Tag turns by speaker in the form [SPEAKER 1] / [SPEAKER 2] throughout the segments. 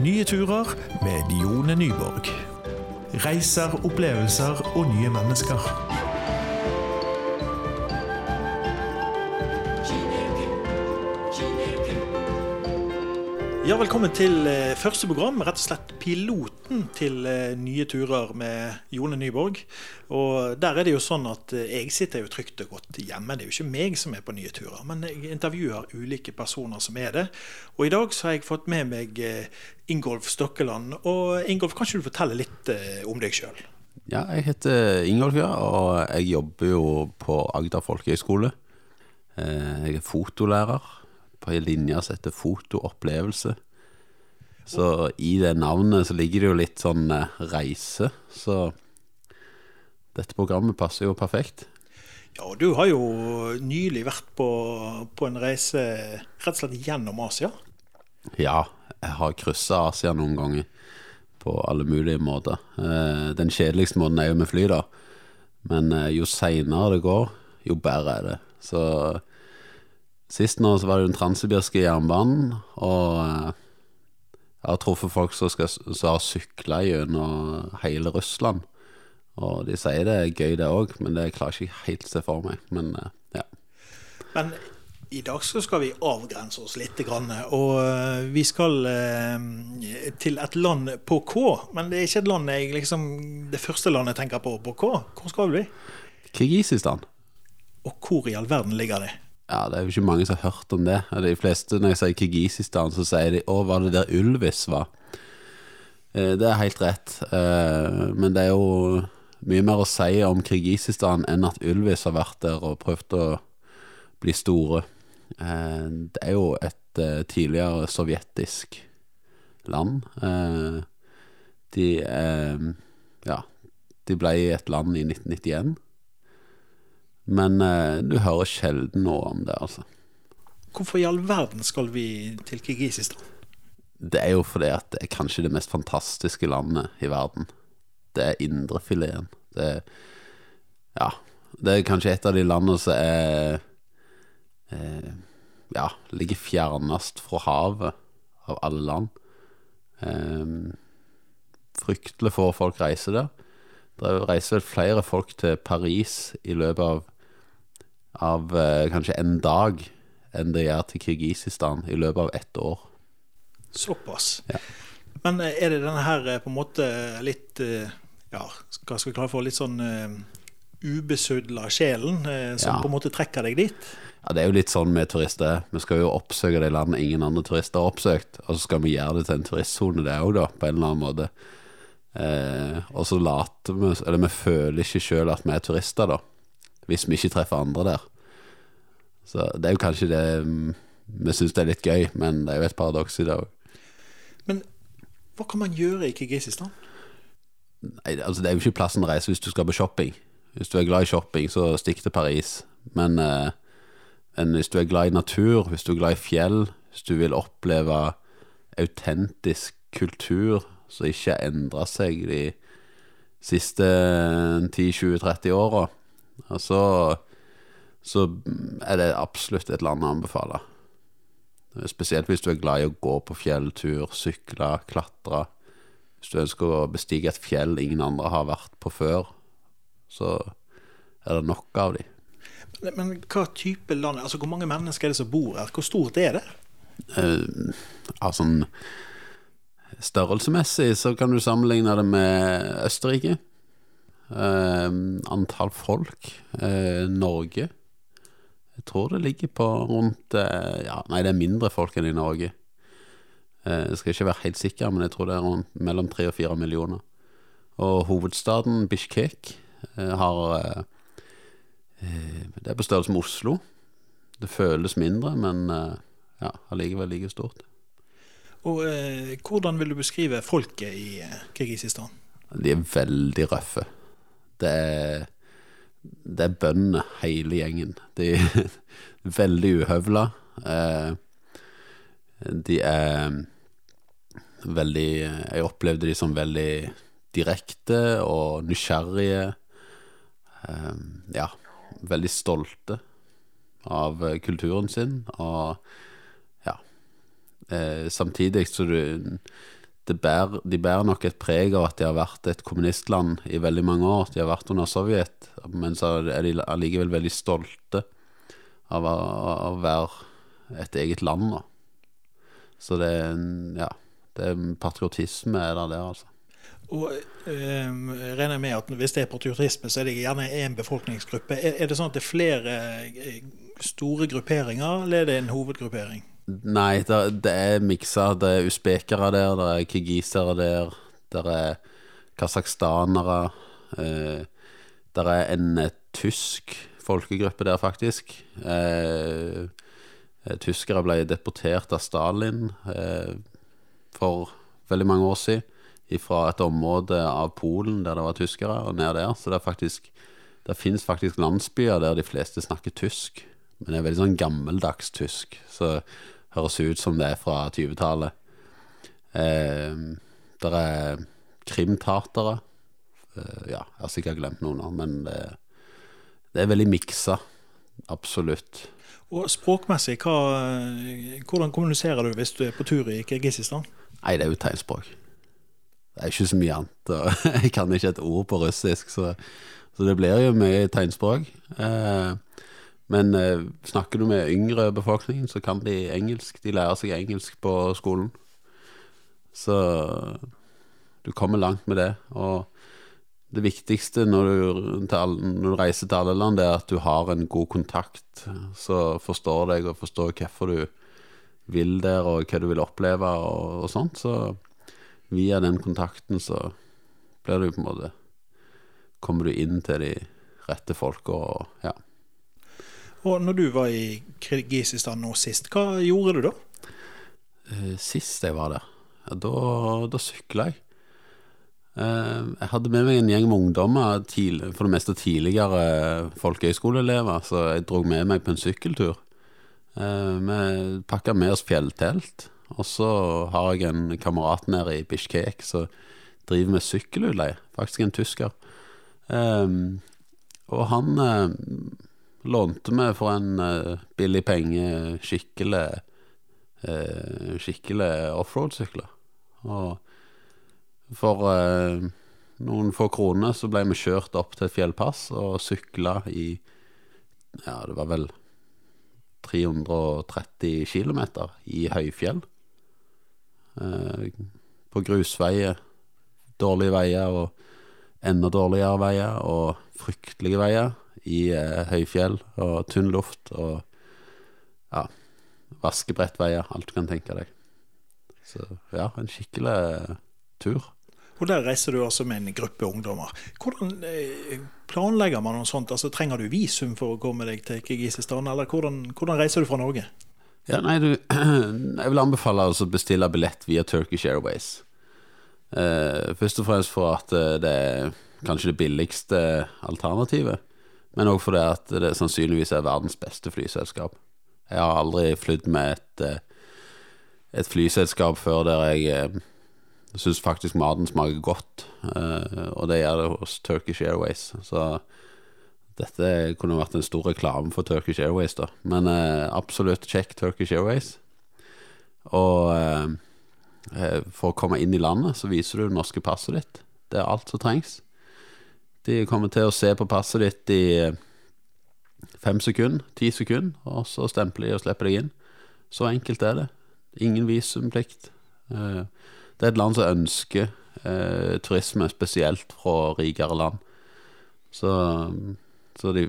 [SPEAKER 1] Nye turer med Jone Nyborg. Reiser, opplevelser og nye mennesker.
[SPEAKER 2] Ja, velkommen til eh, første program, rett og slett piloten til eh, Nye turer med Jone Nyborg. Og der er det jo sånn at eh, jeg sitter jo trygt og godt hjemme. Det er jo ikke meg som er på nye turer, men jeg intervjuer ulike personer som er det. Og i dag så har jeg fått med meg Ingolf Stokkeland. Og Ingolf, kan ikke du fortelle litt om deg sjøl?
[SPEAKER 3] Ja, jeg heter Ingolf, ja, og jeg jobber jo på Agder folkehøgskole. Eh, Jeg er fotolærer på ei linje som heter fotoopplevelse. Så i det navnet så ligger det jo litt sånn eh, reise, så dette programmet passer jo perfekt.
[SPEAKER 2] Ja, og du har jo nylig vært på, på en reise rett og slett gjennom Asia.
[SPEAKER 3] Ja, jeg har kryssa Asia noen ganger på alle mulige måter. Eh, Den kjedeligste måten er jo med fly, da. Men eh, jo seinere det går, jo bedre er det. Så sist nå så var det den transsibirske jernbanen, og eh, jeg har truffet folk som, skal, som har sykla gjennom hele Russland. Og de sier det er gøy, det òg, men det klarer jeg ikke helt se for meg. Men eh, ja.
[SPEAKER 2] Men i dag så skal vi avgrense oss litt. Og eh, vi skal til et land på K. Men det er ikke et land jeg liksom, det første landet jeg tenker på på K. Hvor skal vi?
[SPEAKER 3] Kirgisistan.
[SPEAKER 2] Og hvor i all verden ligger det?
[SPEAKER 3] Ja, det er jo ikke mange som har hørt om det. De fleste, når jeg sier Kirgisistan, så sier de 'Å, var det der Ulvis var?' Eh, Det er helt rett. Eh, Men det er jo mye mer å si om Kirgisistan enn at Ulvis har vært der og prøvd å bli store. Eh, Det er jo et tidligere sovjetisk land. De Ja, de ble et land i 1991. Men eh, du hører sjelden noe om det, altså.
[SPEAKER 2] Hvorfor i all verden skal vi til Kirgisistan?
[SPEAKER 3] Det er jo fordi at det er kanskje det mest fantastiske landet i verden. Det er indrefileten. Det er Ja. Det er kanskje et av de landene som er eh, Ja, ligger fjernest fra havet av alle land. Eh, fryktelig få folk reiser der. Det reiser vel flere folk til Paris i løpet av av eh, kanskje en dag enn det gjør til Kirgisistan i løpet av ett år.
[SPEAKER 2] Såpass.
[SPEAKER 3] Ja.
[SPEAKER 2] Men eh, er det denne her eh, på en måte litt eh, Ja, hva skal vi klare for litt sånn ubesudla sjelen som
[SPEAKER 3] Ja.
[SPEAKER 2] på en måte trekker deg dit?
[SPEAKER 3] Ja, Det er jo litt sånn med turister. Vi skal jo oppsøke de landene ingen andre turister har oppsøkt. Og så skal vi gjøre det til en turistsone, det òg, da, på en eller annen måte. Eh, og så later vi Eller vi føler ikke sjøl at vi er turister, da. Hvis vi ikke treffer andre der. Så det er jo kanskje det mm, Vi syns det er litt gøy, men det er jo et paradoks i det òg.
[SPEAKER 2] Men hva kan man gjøre i Kirgisistan?
[SPEAKER 3] Nei, altså Det er jo ikke plassen å reise hvis du skal på shopping. Hvis du er glad i shopping, så stikk til Paris. Men, eh, men hvis du er glad i natur, hvis du er glad i fjell, hvis du vil oppleve autentisk kultur som ikke har endra seg de siste 10-20-30 åra, så, så er det absolutt et land å anbefale. Spesielt hvis du er glad i å gå på fjelltur, sykle, klatre. Hvis du ønsker å bestige et fjell ingen andre har vært på før, så er det nok av de.
[SPEAKER 2] Men, men hva type land Altså Hvor mange mennesker er det som bor her? Hvor stort er det?
[SPEAKER 3] Uh, sånn Størrelsesmessig så kan du sammenligne det med Østerrike. Eh, antall folk. Eh, Norge. Jeg tror det ligger på rundt eh, Ja, nei, det er mindre folk enn i Norge. Eh, jeg skal ikke være helt sikker, men jeg tror det er rundt mellom tre og fire millioner. Og hovedstaden Bishkek har Det er på størrelse med Oslo. Det føles mindre, men ja, allikevel like stort.
[SPEAKER 2] Og eh, Hvordan vil du beskrive folket i Kirgisistan?
[SPEAKER 3] De er veldig røffe. Det er, det er bøndene, hele gjengen. De er veldig uhøvla. Eh, de er veldig Jeg opplevde de som veldig direkte og nysgjerrige. Eh, ja, veldig stolte av kulturen sin, og ja eh, Samtidig så du bærer, de bærer nok et preg av at de har vært et kommunistland i veldig mange år. De har vært under Sovjet, men så er de allikevel veldig stolte av å, være et eget land. Da. Så det er ja, det er patriotisme er der, der altså.
[SPEAKER 2] Og øh, regner med at Hvis det er patriotisme, så er det gjerne én befolkningsgruppe. Er, er, det sånn at det er flere eh, store grupperinger, eller er det en hovedgruppering?
[SPEAKER 3] Nei, det, det er miksa. Det er usbekere der, det er kirgisere der, det er kasakhstanere. Eh, det er en eh, tysk folkegruppe der, faktisk. Eh, eh, tyskere ble deportert av Stalin eh, for veldig mange år siden. Fra et område av Polen der det var tyskere, og ned der. Så det, er faktisk, det fins faktisk landsbyer der de fleste snakker tysk. Men det er veldig sånn gammeldags tysk. Så høres ut som det er fra 20-tallet. Eh, der er krimtatere. Eh, ja, jeg har sikkert glemt noen av, men det, det er veldig miksa. Absolutt.
[SPEAKER 2] Og språkmessig, hva, hvordan kommuniserer du hvis du er på tur i Kirgisistan?
[SPEAKER 3] Nei, det er jo tegnspråk. Det er ikke så mye annet. Og jeg kan ikke et ord på russisk, så, så det blir jo mye tegnspråk. Eh, men eh, snakker du med yngre befolkningen, så kan de engelsk. De lærer seg engelsk på skolen. Så du kommer langt med det. Og det viktigste når du, når du, reiser til alle land, det er at du har en god kontakt Så forstår deg og forstår hvorfor du vil der, og hva du vil oppleve, og, og sånt. Så via den kontakten så blir du på en måte Kommer du inn til de rette folka, og ja.
[SPEAKER 2] Og når du var i Kirgisistan nå sist, hva gjorde du da?
[SPEAKER 3] Eh, sist jeg var der, da, da sykla jeg. Eh, jeg hadde med meg en gjeng med ungdommer, for det meste tidligere folkehøyskoleelever, så jeg dro med meg på en sykkeltur. Eh, vi pakka med oss fjelltelt, og så har jeg en kamerat nede i Bishkek som driver med sykkelutleie, faktisk en tysker. Og han lånte vi for en uh, billig penge skikkelig uh, Skikkelig offroad-sykler. Og for uh, noen få kroner så ble vi kjørt opp til et fjellpass og sykla i Ja, det var vel 330 km i høyfjell. på grusveier, dårlige veier og enda dårligere veier og fryktelige veier i eh, høyfjell og tynn luft og ja, vaskebrettveier, alt du kan tenke deg. Så ja, en skikkelig eh, tur.
[SPEAKER 2] Og Der reiser du altså med en gruppe ungdommer. Hvordan eh, planlegger man noe sånt? Altså, Trenger du visum for å komme deg til Kirgisistan, eller hvordan, hvordan reiser du fra Norge?
[SPEAKER 3] Ja, nei, du, Jeg vil anbefale å bestille billett via Turkish Airways. Eh, først og fremst for at eh, det er kanskje det billigste alternativet. Men òg fordi at det sannsynligvis er verdens beste flyselskap. Jeg har aldri flydd med et, eh, et flyselskap før der jeg eh, syns faktisk maten smaker godt. Eh, og det gjør det hos Turkish Airways. Så dette kunne vært en stor reklame for Turkish Airways, da. Men absolutt sjekk Turkish Airways. Og for å komme inn i landet, så viser du det norske passet ditt. Det er alt som trengs. De kommer til å se på passet ditt i eh, fem sekunder, ti sekunder, og så stempler de og slipper deg inn. Så enkelt er det. Ingen visumplikt. Eh, det er et land som ønsker eh, turisme, spesielt fra rikere land. Så, så de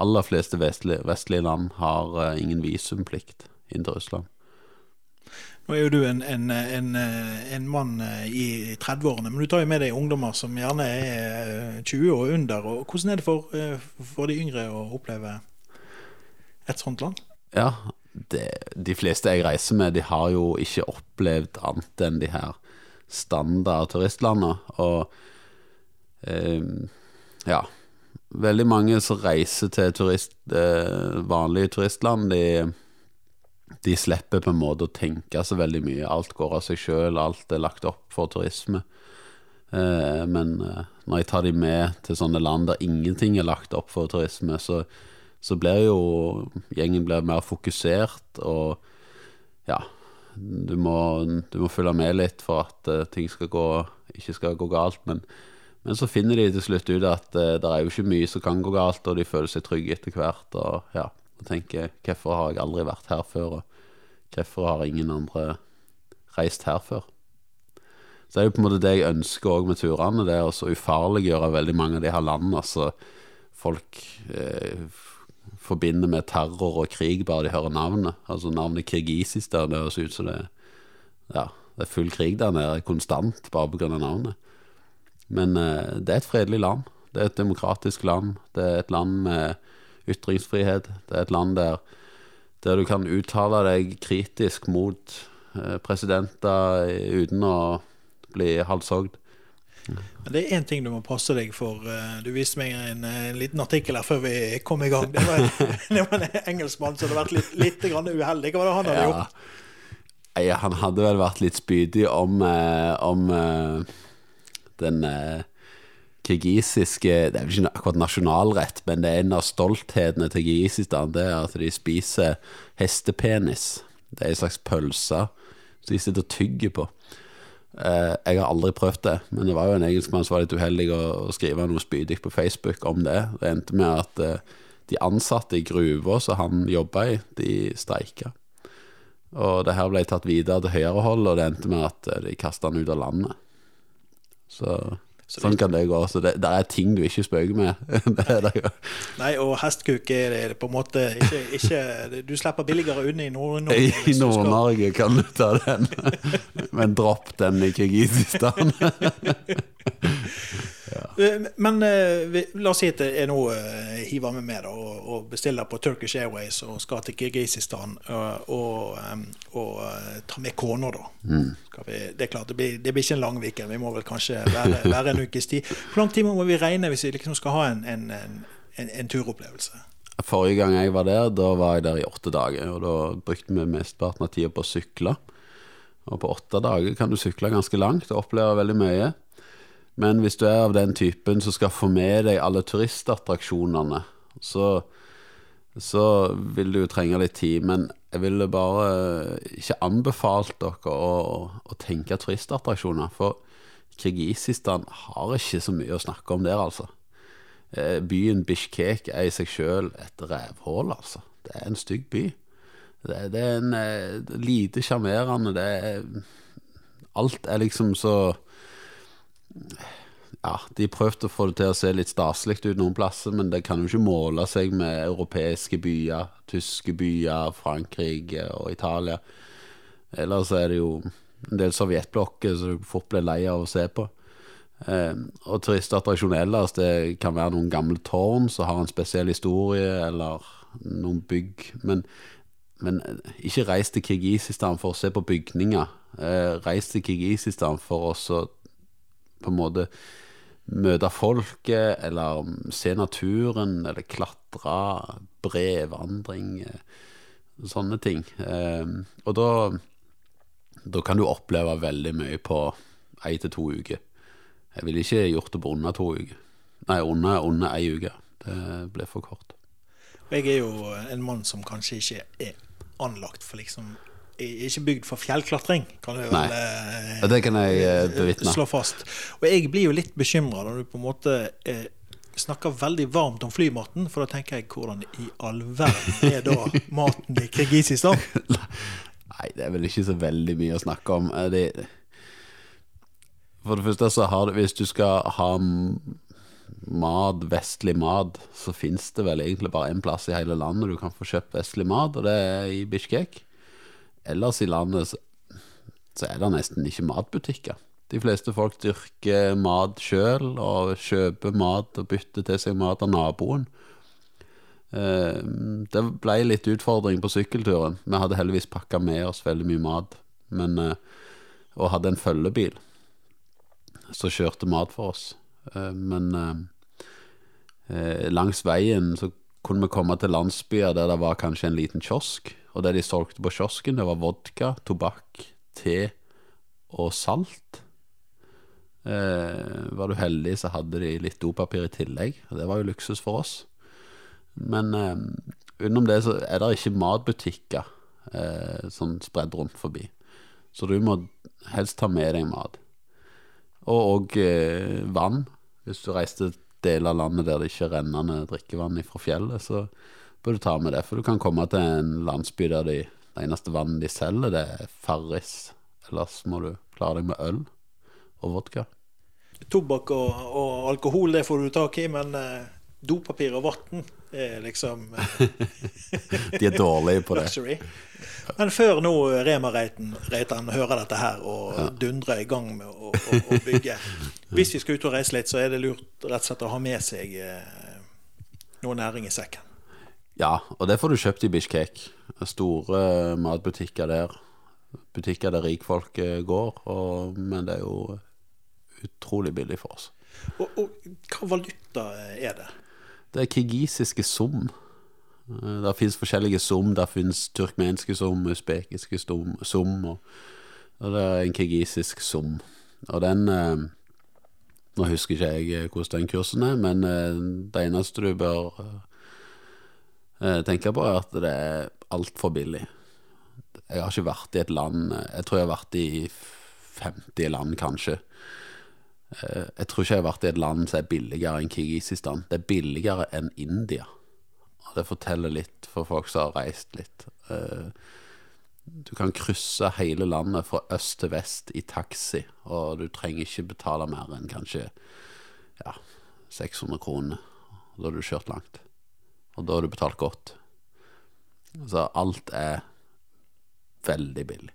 [SPEAKER 3] aller fleste vestlige, vestlige land har ingen visumplikt inn til Russland.
[SPEAKER 2] Nå er jo du en, en, en, en mann i 30-årene, men du tar jo med deg ungdommer som gjerne er 20 eh, og under. og Hvordan er det for, eh, for de yngre å oppleve et sånt land?
[SPEAKER 3] Ja, det, de fleste jeg reiser med, de har jo ikke opplevd annet enn de her standard turistlandene. Og eh, ja Veldig mange som reiser til turist, eh, vanlige turistland, de de slipper på en måte å tenke så veldig mye. Alt går av seg sjøl, alt er lagt opp for turisme. Eh, men eh, når jeg tar de med til sånne land der ingenting er lagt opp for turisme, så, så blir jo gjengen blir mer fokusert og ja, du må, du må følge med litt for at eh, ting skal gå, ikke skal gå galt. Men, men så finner de til slutt ut at det er jo ikke mye som kan gå galt, og de føler seg trygge etter hvert. Og ja, og tenker hvorfor har jeg aldri vært her før, og hvorfor har ingen andre reist her før? Så det er jo på en måte det jeg ønsker òg med turene, det er å ufarliggjøre veldig mange av de her landene. Altså folk eh, forbinder med terror og krig bare de hører navnet. Altså navnet Kirgisistan, det høres ut som det, ja, det er full krig der nede, konstant, bare pga. navnet. Men eh, det er et fredelig land. Det er et demokratisk land. Det er et land med ytringsfrihet. Det er et land der, der du kan uttale deg kritisk mot eh, presidenter uten å bli halshogd.
[SPEAKER 2] Men det er én ting du må passe deg for. Eh, du viste meg en, en liten artikkel her før vi kom i gang. Det var, det var en engelskmann som hadde vært litt, litt uheldig. Hva var det han hadde ja. gjort?
[SPEAKER 3] Ja, han hadde vel vært litt spydig om, eh, om eh, den kirgisiske Det er vel ikke akkurat nasjonalrett, men det er en av stolthetene til Kirgisistan. Det er at de spiser hestepenis. Det er en slags pølse som de sitter og tygger på. Eh, jeg har aldri prøvd det, men det var jo en engelskmann som var litt uheldig å, skrive noe spydig på Facebook om det. Det endte med at eh, de ansatte i gruva som han jobba i, de streika. Og det her ble tatt videre til høyere hold, og det endte med at eh, de kasta han ut av landet. Så sånn kan det gå. Så det, det, er ting du ikke spøker med.
[SPEAKER 2] det Nei, og hestkuk er det på en måte ikke, ikke Du slipper billigere unna i Nord-Norge.
[SPEAKER 3] I Nord-Norge kan du ta den, men dropp den i Kirgisistan.
[SPEAKER 2] Eh, men eh, la oss si at jeg nå eh, hiver meg med og, bestiller på Turkish Airways og skal til Kirgisistan og, og, og tar med kona, da. Mm. Vi, det er klart, det blir, det blir ikke en lang uke. Vi må vel kanskje være, være en ukes tid. Hvor lang tid må vi regne hvis vi liksom skal ha en, en, en, en turopplevelse?
[SPEAKER 3] Forrige gang jeg var der, da var jeg der i åtte dager. Og da brukte vi mesteparten av tida på å sykle. Og på åtte dager kan du sykle ganske langt og oppleve veldig mye. Men hvis du er av den typen som skal få med deg alle turistattraksjonene, så, så vil du jo trenge litt tid. Men jeg ville bare ikke anbefalt dere å, å tenke turistattraksjoner. For Kirgisistan har ikke så mye å snakke om der, altså. Eh, byen Bishkek er i seg sjøl et revhull, altså. Det er en stygg by. Det, det er en eh, lite sjarmerende Det er Alt er liksom så ja, de prøvde å få det til å se litt staselig ut noen plasser, men det kan jo ikke måle seg med europeiske byer, tyske byer, Frankrike og Italia. Ellers er det jo en del sovjetblokker som du fort blir lei av å se på. Eh, og turistattraksjon ellers, det kan være noen gamle tårn som har en spesiell historie, eller noen bygg. Men, men ikke reis til Kirgisistan for å se på bygninger. Eh, reis til Kirgisistan for å på en måte møte folket, eller se naturen, eller klatre, brevandring, sånne ting. Eh, og da, da kan du oppleve veldig mye på én til to uker. Jeg ville ikke gjort det på under to uker. Nei, under, under ei uke. Det ble for kort.
[SPEAKER 2] Jeg er jo en mann som kanskje ikke er anlagt for liksom ikke bygd for fjellklatring, kan du vel
[SPEAKER 3] eh, det kan jeg eh, bevitne.
[SPEAKER 2] slå fast. Og jeg blir jo litt bekymra når du på en måte eh, snakker veldig varmt om flymaten, for da tenker jeg hvordan i all verden er da maten i Kirgisistan?
[SPEAKER 3] Nei, det er vel ikke så veldig mye å snakke om. Eh, det, for det første så har det Hvis du skal ha mat, vestlig mat, så fins det vel egentlig bare én plass i hele landet du kan få kjøpt vestlig mat, og det er i Bishkek ellers i landet så, så er det nesten ikke matbutikker. De fleste folk dyrker mat sjøl og kjøper mat og bytter til seg mat av naboen. Eh, det ble litt utfordring på sykkelturen. Vi hadde heldigvis pakka med oss veldig mye mat, men, eh, og hadde en følgebil som kjørte mat for oss. Eh, men langs veien så kunne vi komme til landsbyer der det var kanskje en liten kiosk og det de solgte på kiosken, det var vodka, tobakk, te og salt. Eh, var du heldig, så hadde de litt dopapir i tillegg. Og det var jo luksus for oss. Men eh, utenom det så er det ikke matbutikker eh, sånn spredd rundt forbi. Så du må helst ta med deg mat. Og og eh, vann. Hvis du reiste til deler av landet der det ikke er rennende drikkevann fra fjellet, så bør du ta med det. For du kan komme til en landsby der de, det eneste vannet de selger, det er Farris. Ellers må du klare deg med øl og vodka.
[SPEAKER 2] Tobakk og, og alkohol, det får du tak i, men eh, dopapir og vann er liksom eh,
[SPEAKER 3] De er dårlige på det.
[SPEAKER 2] Men før nå Rema-Reitan hører dette her og dundrer i gang med å, å, å bygge Hvis vi skal ut og reise litt, så er det lurt rett og slett å ha med seg eh, noe næring i sekken.
[SPEAKER 3] Ja, og det får du kjøpt i Bishkek. Store matbutikker der. Butikker der rikfolk går, og, men det er jo utrolig billig for oss.
[SPEAKER 2] Og, og hva valuta er det?
[SPEAKER 3] Det er kirgisiske sum. Det fins forskjellige sum. Det fins turkmenske sum, usbekiske sum, og, og, det er en kirgisisk sum. Og den eh, Nå husker ikke jeg hvordan den kursen er, men eh, det eneste du bør eh, tenke på, er at det er altfor billig. Jeg har ikke vært i et land Jeg tror jeg har vært i 50 land, kanskje. Jeg tror ikke jeg har vært i et land som er billigere enn Kirgisistan. Det er billigere enn India. Og det forteller litt for folk som har reist litt. Du kan krysse hele landet fra øst til vest i taxi, og du trenger ikke betale mer enn kanskje ja, 600 kroner. Da har du kjørt langt. Og da har du betalt godt. Så alt er veldig billig.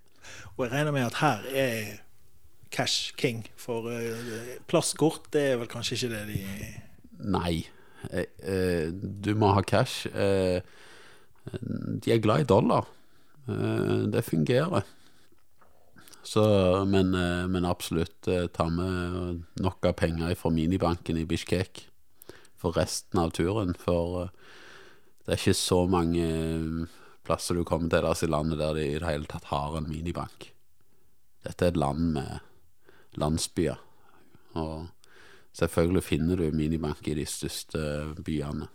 [SPEAKER 2] Og jeg regner med at her er cash king, for uh, plastkort det er vel kanskje ikke det de
[SPEAKER 3] Nei. Eh, du må ha cash. Eh, de er glad i dollar. Eh, det fungerer. Så, men, eh, men absolutt eh, ta med nok av penger fra minibanken i Bishkek for resten av turen. For det er ikke så mange plasser du kommer til deres i landet der de i det hele tatt har en minibank. Dette er et land med landsbyer. Og selvfølgelig finner du minibank i de største byene.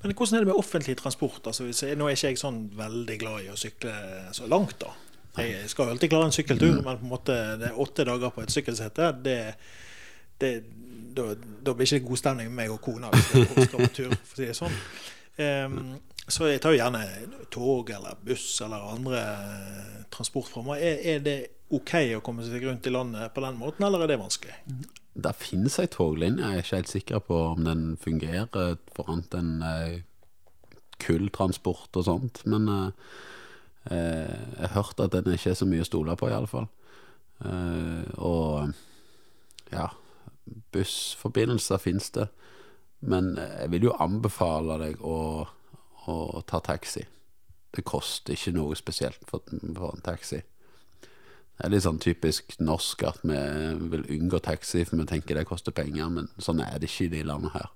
[SPEAKER 2] Men hvordan er det med offentlig transport? Altså, nå er ikke jeg sånn veldig glad i å sykle så langt, da. Jeg skal jo alltid klare en sykkeltur, men på en måte det er åtte dager på et sykkelsete, det, det, da, da, blir det ikke god stemning med meg og kona hvis vi skal på tur, for å si det sånn. Um, så jeg tar jo gjerne tog eller buss eller andre transportformer. Er, er det OK å komme seg rundt i landet på den måten, eller er det vanskelig?
[SPEAKER 3] Det finnes ei toglinje, jeg er ikke helt sikker på om den fungerer for annet enn eh, kulltransport og sånt. Men eh, eh, jeg har hørt at den ikke er så mye å stole på, iallfall. Eh, og ja, bussforbindelser finnes det. Men jeg vil jo anbefale deg å, å ta taxi. Det koster ikke noe spesielt for, for en taxi. Det er litt sånn typisk norsk at vi vil unngå taxi, for vi tenker det koster penger, men sånn er det ikke i de landene her.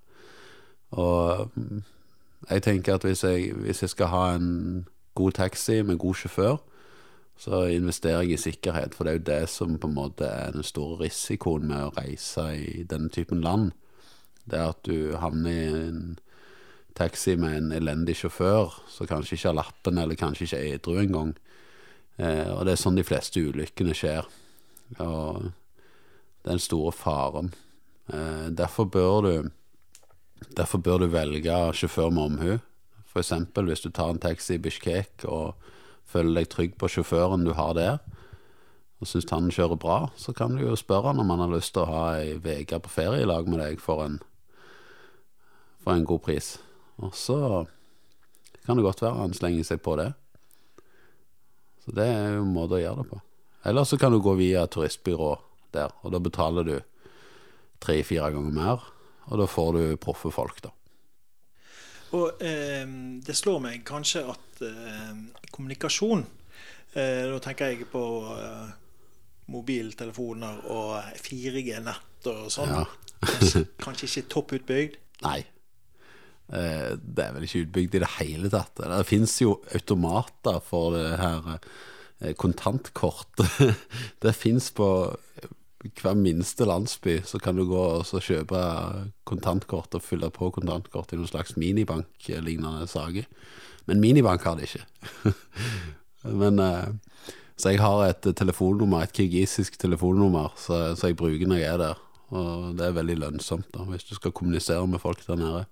[SPEAKER 3] Og mm, jeg tenker at hvis jeg, hvis jeg skal ha en god taxi med god sjåfør, så investerer jeg i sikkerhet, for det er jo det som på en måte er den store risikoen med å reise i denne typen land. Det er at du havner i en taxi med en elendig sjåfør, som kanskje ikke har lappen, eller kanskje ikke er edru engang. Eh, og det er sånn de fleste ulykkene skjer. Og det er den store faren. Eh, derfor bør du Derfor bør du velge sjåfør med omhu. Eksempel hvis du tar en taxi i Bishkek og føler deg trygg på sjåføren du har der, og syns han kjører bra, så kan du jo spørre han om han har lyst til å ha ei uke på ferie i lag med deg for en, for en god pris. Og så kan det godt være han slenger seg på det. Så det er jo en måte å gjøre det på. Eller så kan du gå via turistbyrå der, og da betaler du tre-fire ganger mer, og da får du proffe folk, da.
[SPEAKER 2] Og eh, det slår meg kanskje at eh, kommunikasjon eh, Da tenker jeg på eh, mobiltelefoner og 4G-nett og sånn. Ja. kanskje, kanskje ikke topp utbygd?
[SPEAKER 3] Nei. Eh, det er vel ikke utbygd i det hele tatt. Det fins jo automater for det her kontantkortet. det fins på hver minste landsby. Så kan du gå og kjøpe kontantkort og fylle på kontantkort i noen slags minibank-lignende saker. Men minibank har det ikke. Men eh, Så jeg har et telefonnummer, et kirgisisk telefonnummer, så jeg bruker når jeg er der. Og det er veldig lønnsomt da, hvis du skal kommunisere med folk der nede.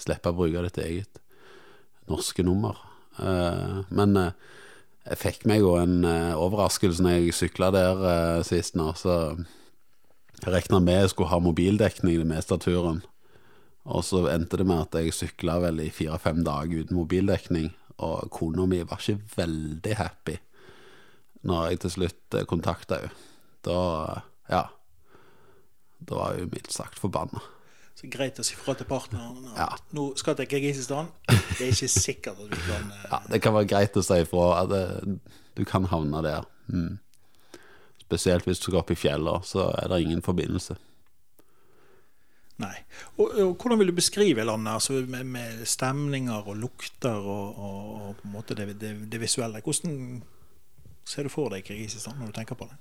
[SPEAKER 3] Slippe å bruke ditt eget norske nummer. Eh, men eh, jeg fikk meg jo en eh, overraskelse når jeg sykla der sist nå. Så jeg regna med jeg skulle ha mobildekning det meste av turen. Og så endte det med at jeg sykla vel i fire-fem dager uten mobildekning. Og kona mi var ikke veldig happy når jeg til slutt kontakta henne. Da, ja Da var hun mildt sagt forbanna.
[SPEAKER 2] Så greit å si fra til partneren
[SPEAKER 3] Ja.
[SPEAKER 2] nå skal til Kirgisistan. Det er ikke sikkert at du kan uh...
[SPEAKER 3] Ja, det kan være greit å si ifra at det, du kan havne der. Mm. Spesielt hvis du skal opp i fjellene, så er det ingen forbindelse.
[SPEAKER 2] Nei. Og, og hvordan vil du beskrive landet altså med, med stemninger og lukter og, og, og på en måte det, det, det visuelle? Hvordan ser du for deg Kirgisistan når du tenker på det?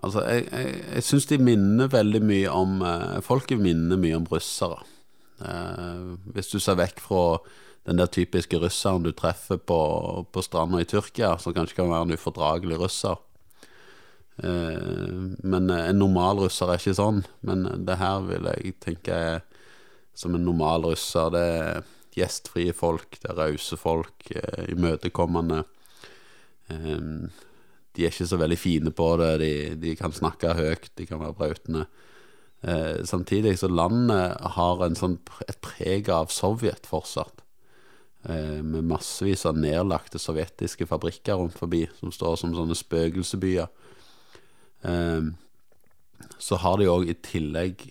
[SPEAKER 3] Altså, jeg, jeg, jeg syns de minner veldig mye om eh, Folket minner mye om russere. Eh, hvis du ser vekk fra den der typiske russeren du treffer på, på stranda i Tyrkia, som kanskje kan være en ufordragelig russer. Eh, men en normal russer er ikke sånn. Men det her vil jeg tenke er som en normal russer. Det er gjestfrie folk, det er rause folk, eh, imøtekommende. Eh, de er ikke så veldig fine på det. De, de kan snakke høyt, de kan være brautende. Eh, samtidig så landet har sånn, et preg av Sovjet fortsatt. Eh, med massevis av nedlagte sovjetiske fabrikker rundt forbi, som står som sånne spøkelsesbyer. Eh, så har de òg i tillegg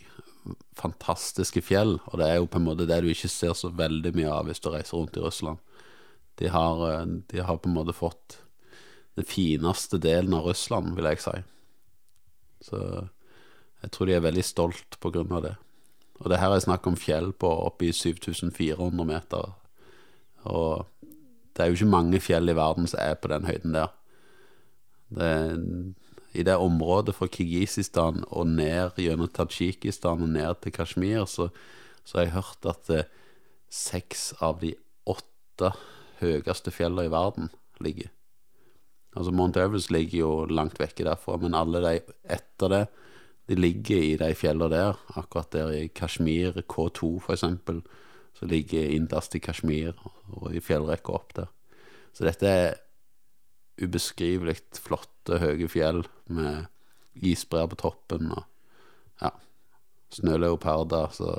[SPEAKER 3] fantastiske fjell, og det er jo på en måte det du ikke ser så veldig mye av hvis du reiser rundt i Russland. De har, eh, de har på en måte fått den fineste delen av Russland, vil jeg si. Så jeg tror de er veldig stolt på grunn av det. Og det her er snakk om fjell på oppi 7400 meter. Og det er jo ikke mange fjell i verden som er på den høyden der. Det, I det området fra Kirgisistan og ned gjennom Tadsjikistan og ned til Kashmir, så, så har jeg hørt at eh, seks av de åtte høyeste fjellene i verden ligger. Altså Mount Everest ligger jo langt vekke derfra, men alle de etter det, de ligger i de fjellene der. Akkurat der i Kashmir, K2 for eksempel, så ligger innerst i Kashmir og i fjellrekka opp der. Så dette er ubeskrivelig flotte, høye fjell med isbreer på toppen og ja, snøleoparder så,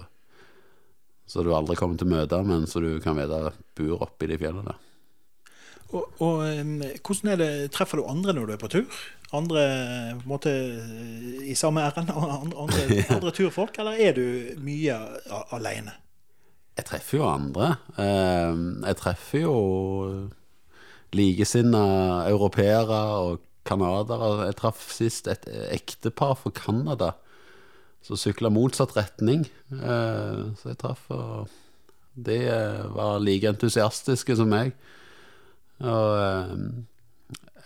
[SPEAKER 3] så du aldri kommer til å møte, men så du kan vite bor oppi de fjellene der.
[SPEAKER 2] Og, og hvordan er det, Treffer du andre når du er på tur? Andre på en måte i samme ærend? Andre, andre, andre turfolk? Eller er du mye aleine? alene?
[SPEAKER 3] Jeg treffer jo andre. Jeg treffer jo likesinnede europeere og canadere. Jeg traff sist et ektepar fra Canada som sykla motsatt retning. Eh, Så jeg traff, og de eh, var like entusiastiske som meg. Og eh,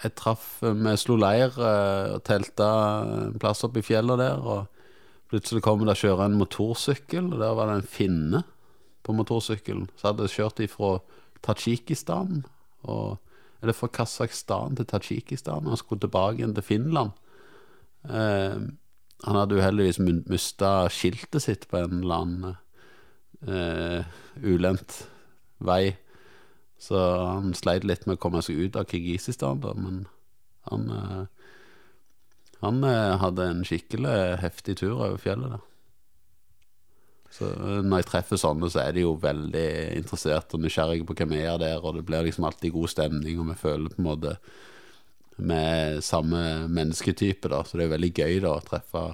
[SPEAKER 3] jeg traff Vi slo leir eh, og telta en plass oppe i fjellet der. Og plutselig kom det kjøre en motorsykkel, og der var det en finne på motorsykkelen. Så hadde jeg kjørt ifra Tadsjikistan, eller fra Kasakhstan til Tadsjikistan, og skulle tilbake igjen til Finland. Eh, han hadde uheldigvis mista skiltet sitt på en eller annen eh, ulendt vei. Så han sleit litt med å komme seg ut av Kirgisistan, da, men han eh, Han eh, hadde en skikkelig heftig tur over fjellet da. Så eh, når jeg treffer sånne, så er de jo veldig interessert og nysgjerrige på hvem jeg er der, og det blir liksom alltid god stemning, og vi føler på en måte med samme mennesketype, da. Så det er veldig gøy da å treffe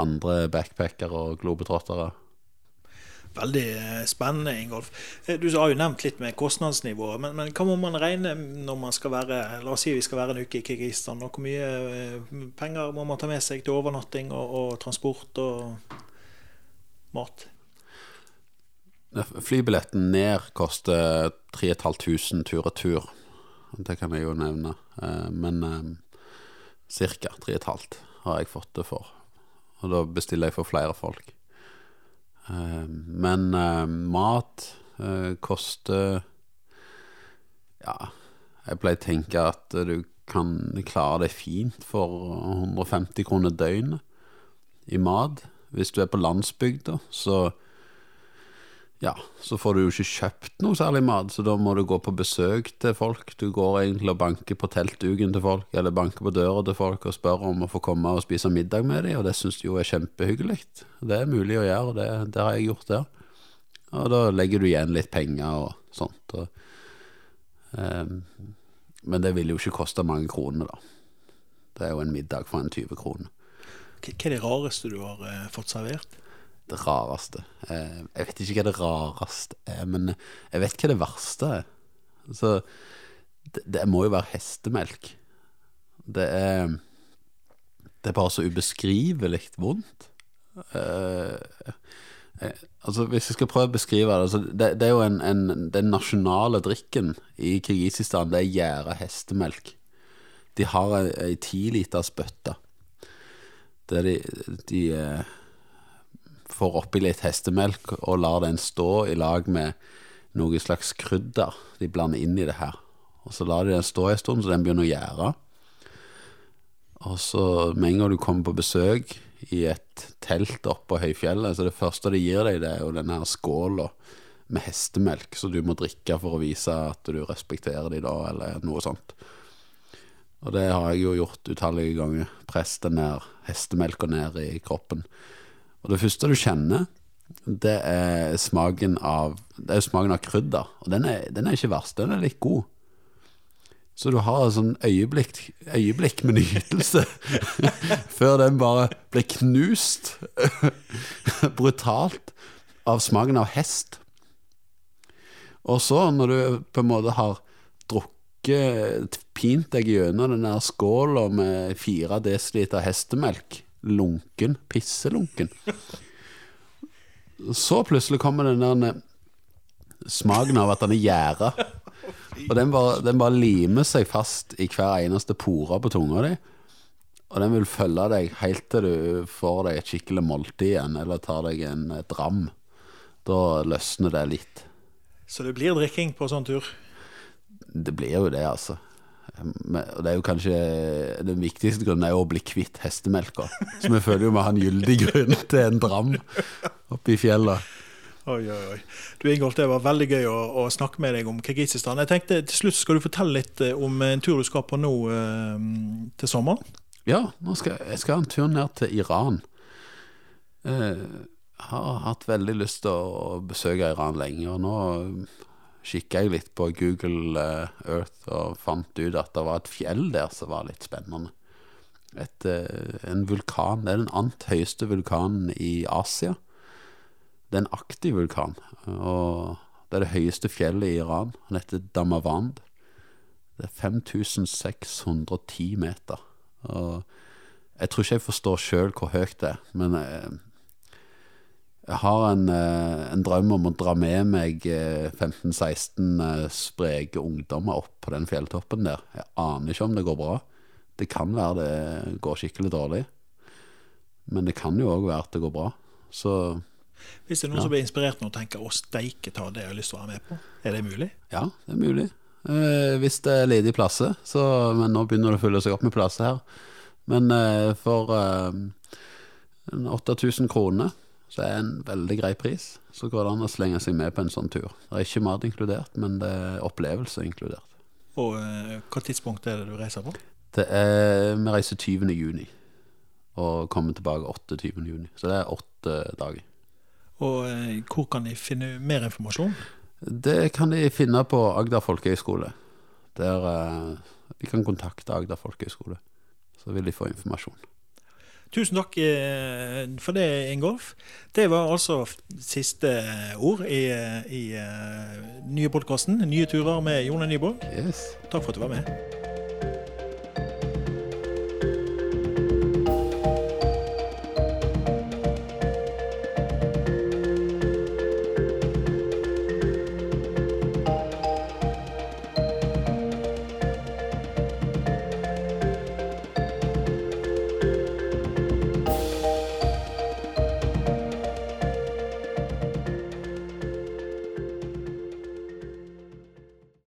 [SPEAKER 3] andre backpackere og globetrottere.
[SPEAKER 2] Veldig eh, spennende, Ingolf. Eh, Du har jo nevnt litt med kostnadsnivået, men, men hva må man regne når man skal være La oss si vi skal være en uke i Kirgisistan. og Hvor mye eh, penger må man ta med seg til overnatting og, og transport og mat?
[SPEAKER 3] Flybilletten ned koster 3500 tur-retur. Det kan jeg jo nevne. Men ca. 3500 har jeg fått det for. Og da bestiller jeg for flere folk. Eh, Men eh, mat eh, koster Ja, Jeg pleier å tenke at du kan klare deg fint for 150 kroner døgnet i mat. Hvis du er på landsbygda, så ja, så får du jo ikke kjøpt noe særlig mat, så da må du gå på besøk til folk. Du går egentlig og banker på teltduken til folk, eller banker på døra til folk og spør om å få komme og spise middag med dem, og det syns de jo er kjempehyggelig. Det er mulig å gjøre, det, det har jeg gjort der. Og da legger du igjen litt penger og sånt. Og, eh, men det vil jo ikke koste mange kroner, da. Det er jo en middag for en 20 kroner.
[SPEAKER 2] Hva er det rareste du har eh, fått servert?
[SPEAKER 3] Det rareste eh, Jeg vet ikke hva det rareste er, men jeg vet hva det verste er. Så det, det må jo være hestemelk. Det er Det er bare så ubeskrivelig vondt. Eh, eh, altså Hvis jeg skal prøve å beskrive det altså det, det, er jo en, en, Den nasjonale drikken i Kirgisistan, det er gjæra hestemelk. De har ei, tiliters bøtte. Der de, de eh, får oppi litt hestemelk og lar den stå i lag med noe slags krydder de blander inn i det her. Og så lar de den stå en stund, så den begynner å gjære. Og så med en gang du kommer på besøk i et telt oppå høyfjellet, så det første de gir deg, det er jo denne her skåla med hestemelk, så du må drikke for å vise at du respekterer dem da, eller noe sånt. Og det har jeg jo gjort utallige ganger. Press den ned, hestemelka ned i kroppen. Og det første du kjenner, det er smaken av er smaken av krydder. Og den er, den er ikke verst, den er litt god. Så du har et sånn øyeblikk, øyeblikk med nytelse før den bare blir knust brutalt av smaken av hest. Og så, når du på en måte har drukket pint deg gjennom den der skåla med fire desiliter hestemelk lunken, pisselunken. Så plutselig kommer den der smaken av at den er gjæra. Og den bare, den bare, limer seg fast i hver eneste pore på tunga di. Og den vil følge deg helt til du får deg et skikkelig måltid igjen, eller tar deg en dram. Da løsner det litt.
[SPEAKER 2] Så det blir drikking på sånn tur?
[SPEAKER 3] Det blir jo det, altså. Og det er jo kanskje Den viktigste grunnen er jo å bli kvitt hestemelka. Så vi føler jo vi har en gyldig grunn til en dram oppe i fjellet.
[SPEAKER 2] Oi, oi, oi. Du Ingolf, det var veldig gøy å, å, snakke med deg om Kirgisistan. Jeg tenkte Til slutt skal du fortelle litt eh, om en tur du skal på nå eh, til sommeren?
[SPEAKER 3] Ja, nå skal, jeg skal ha en tur ned til Iran. Eh, har hatt veldig lyst til å besøke Iran lenge, og nå kikka jeg litt på Google eh, Earth og fant ut at det var et fjell der som var litt spennende. Et, eh, en vulkan. Det er den ant høyeste vulkanen i Asia. Det er en aktiv vulkan. Og det er det høyeste fjellet i Iran. Den heter Damavand. Det er 5610 meter. Og jeg tror ikke jeg forstår sjøl hvor høyt det er, men eh, jeg har en, eh, en, drøm om å dra med meg 15-16 eh, eh, spreke ungdommer opp på den fjelltoppen der. Jeg aner ikke om det går bra. Det kan være det går skikkelig dårlig. Men det kan jo òg være at det går bra. Så
[SPEAKER 2] Hvis det er noen ja. som blir inspirert nå og tenker 'å steike ta det jeg har lyst til å være med på', er det mulig?
[SPEAKER 3] Ja, det er mulig. Eh, hvis det er ledige plasser. Så, men nå begynner det å fylle seg opp med plasser her. Men for eh, 8000 kroner så er det en veldig grei pris. Så går det an å slenge seg med på en sånn tur. Det er ikke mat inkludert, men det er opplevelse inkludert.
[SPEAKER 2] Og eh, hva tidspunkt er det du reiser på?
[SPEAKER 3] Det er, Vi reiser 20. juni og kommer tilbake 28. juni. Så det er åtte dager.
[SPEAKER 2] Og eh, hvor kan de finne mer informasjon?
[SPEAKER 3] Det kan de finne på Agder folkehøgskole. Der eh, de kan kontakte Agder folkehøgskole. Så vil de få informasjon.
[SPEAKER 2] Tusen takk eh, for det, Ingolf. Det var altså siste ord i, i uh, nye podkasten 'Nye turer' med Jone Nyborg.
[SPEAKER 3] Yes.
[SPEAKER 2] Takk for at du var med.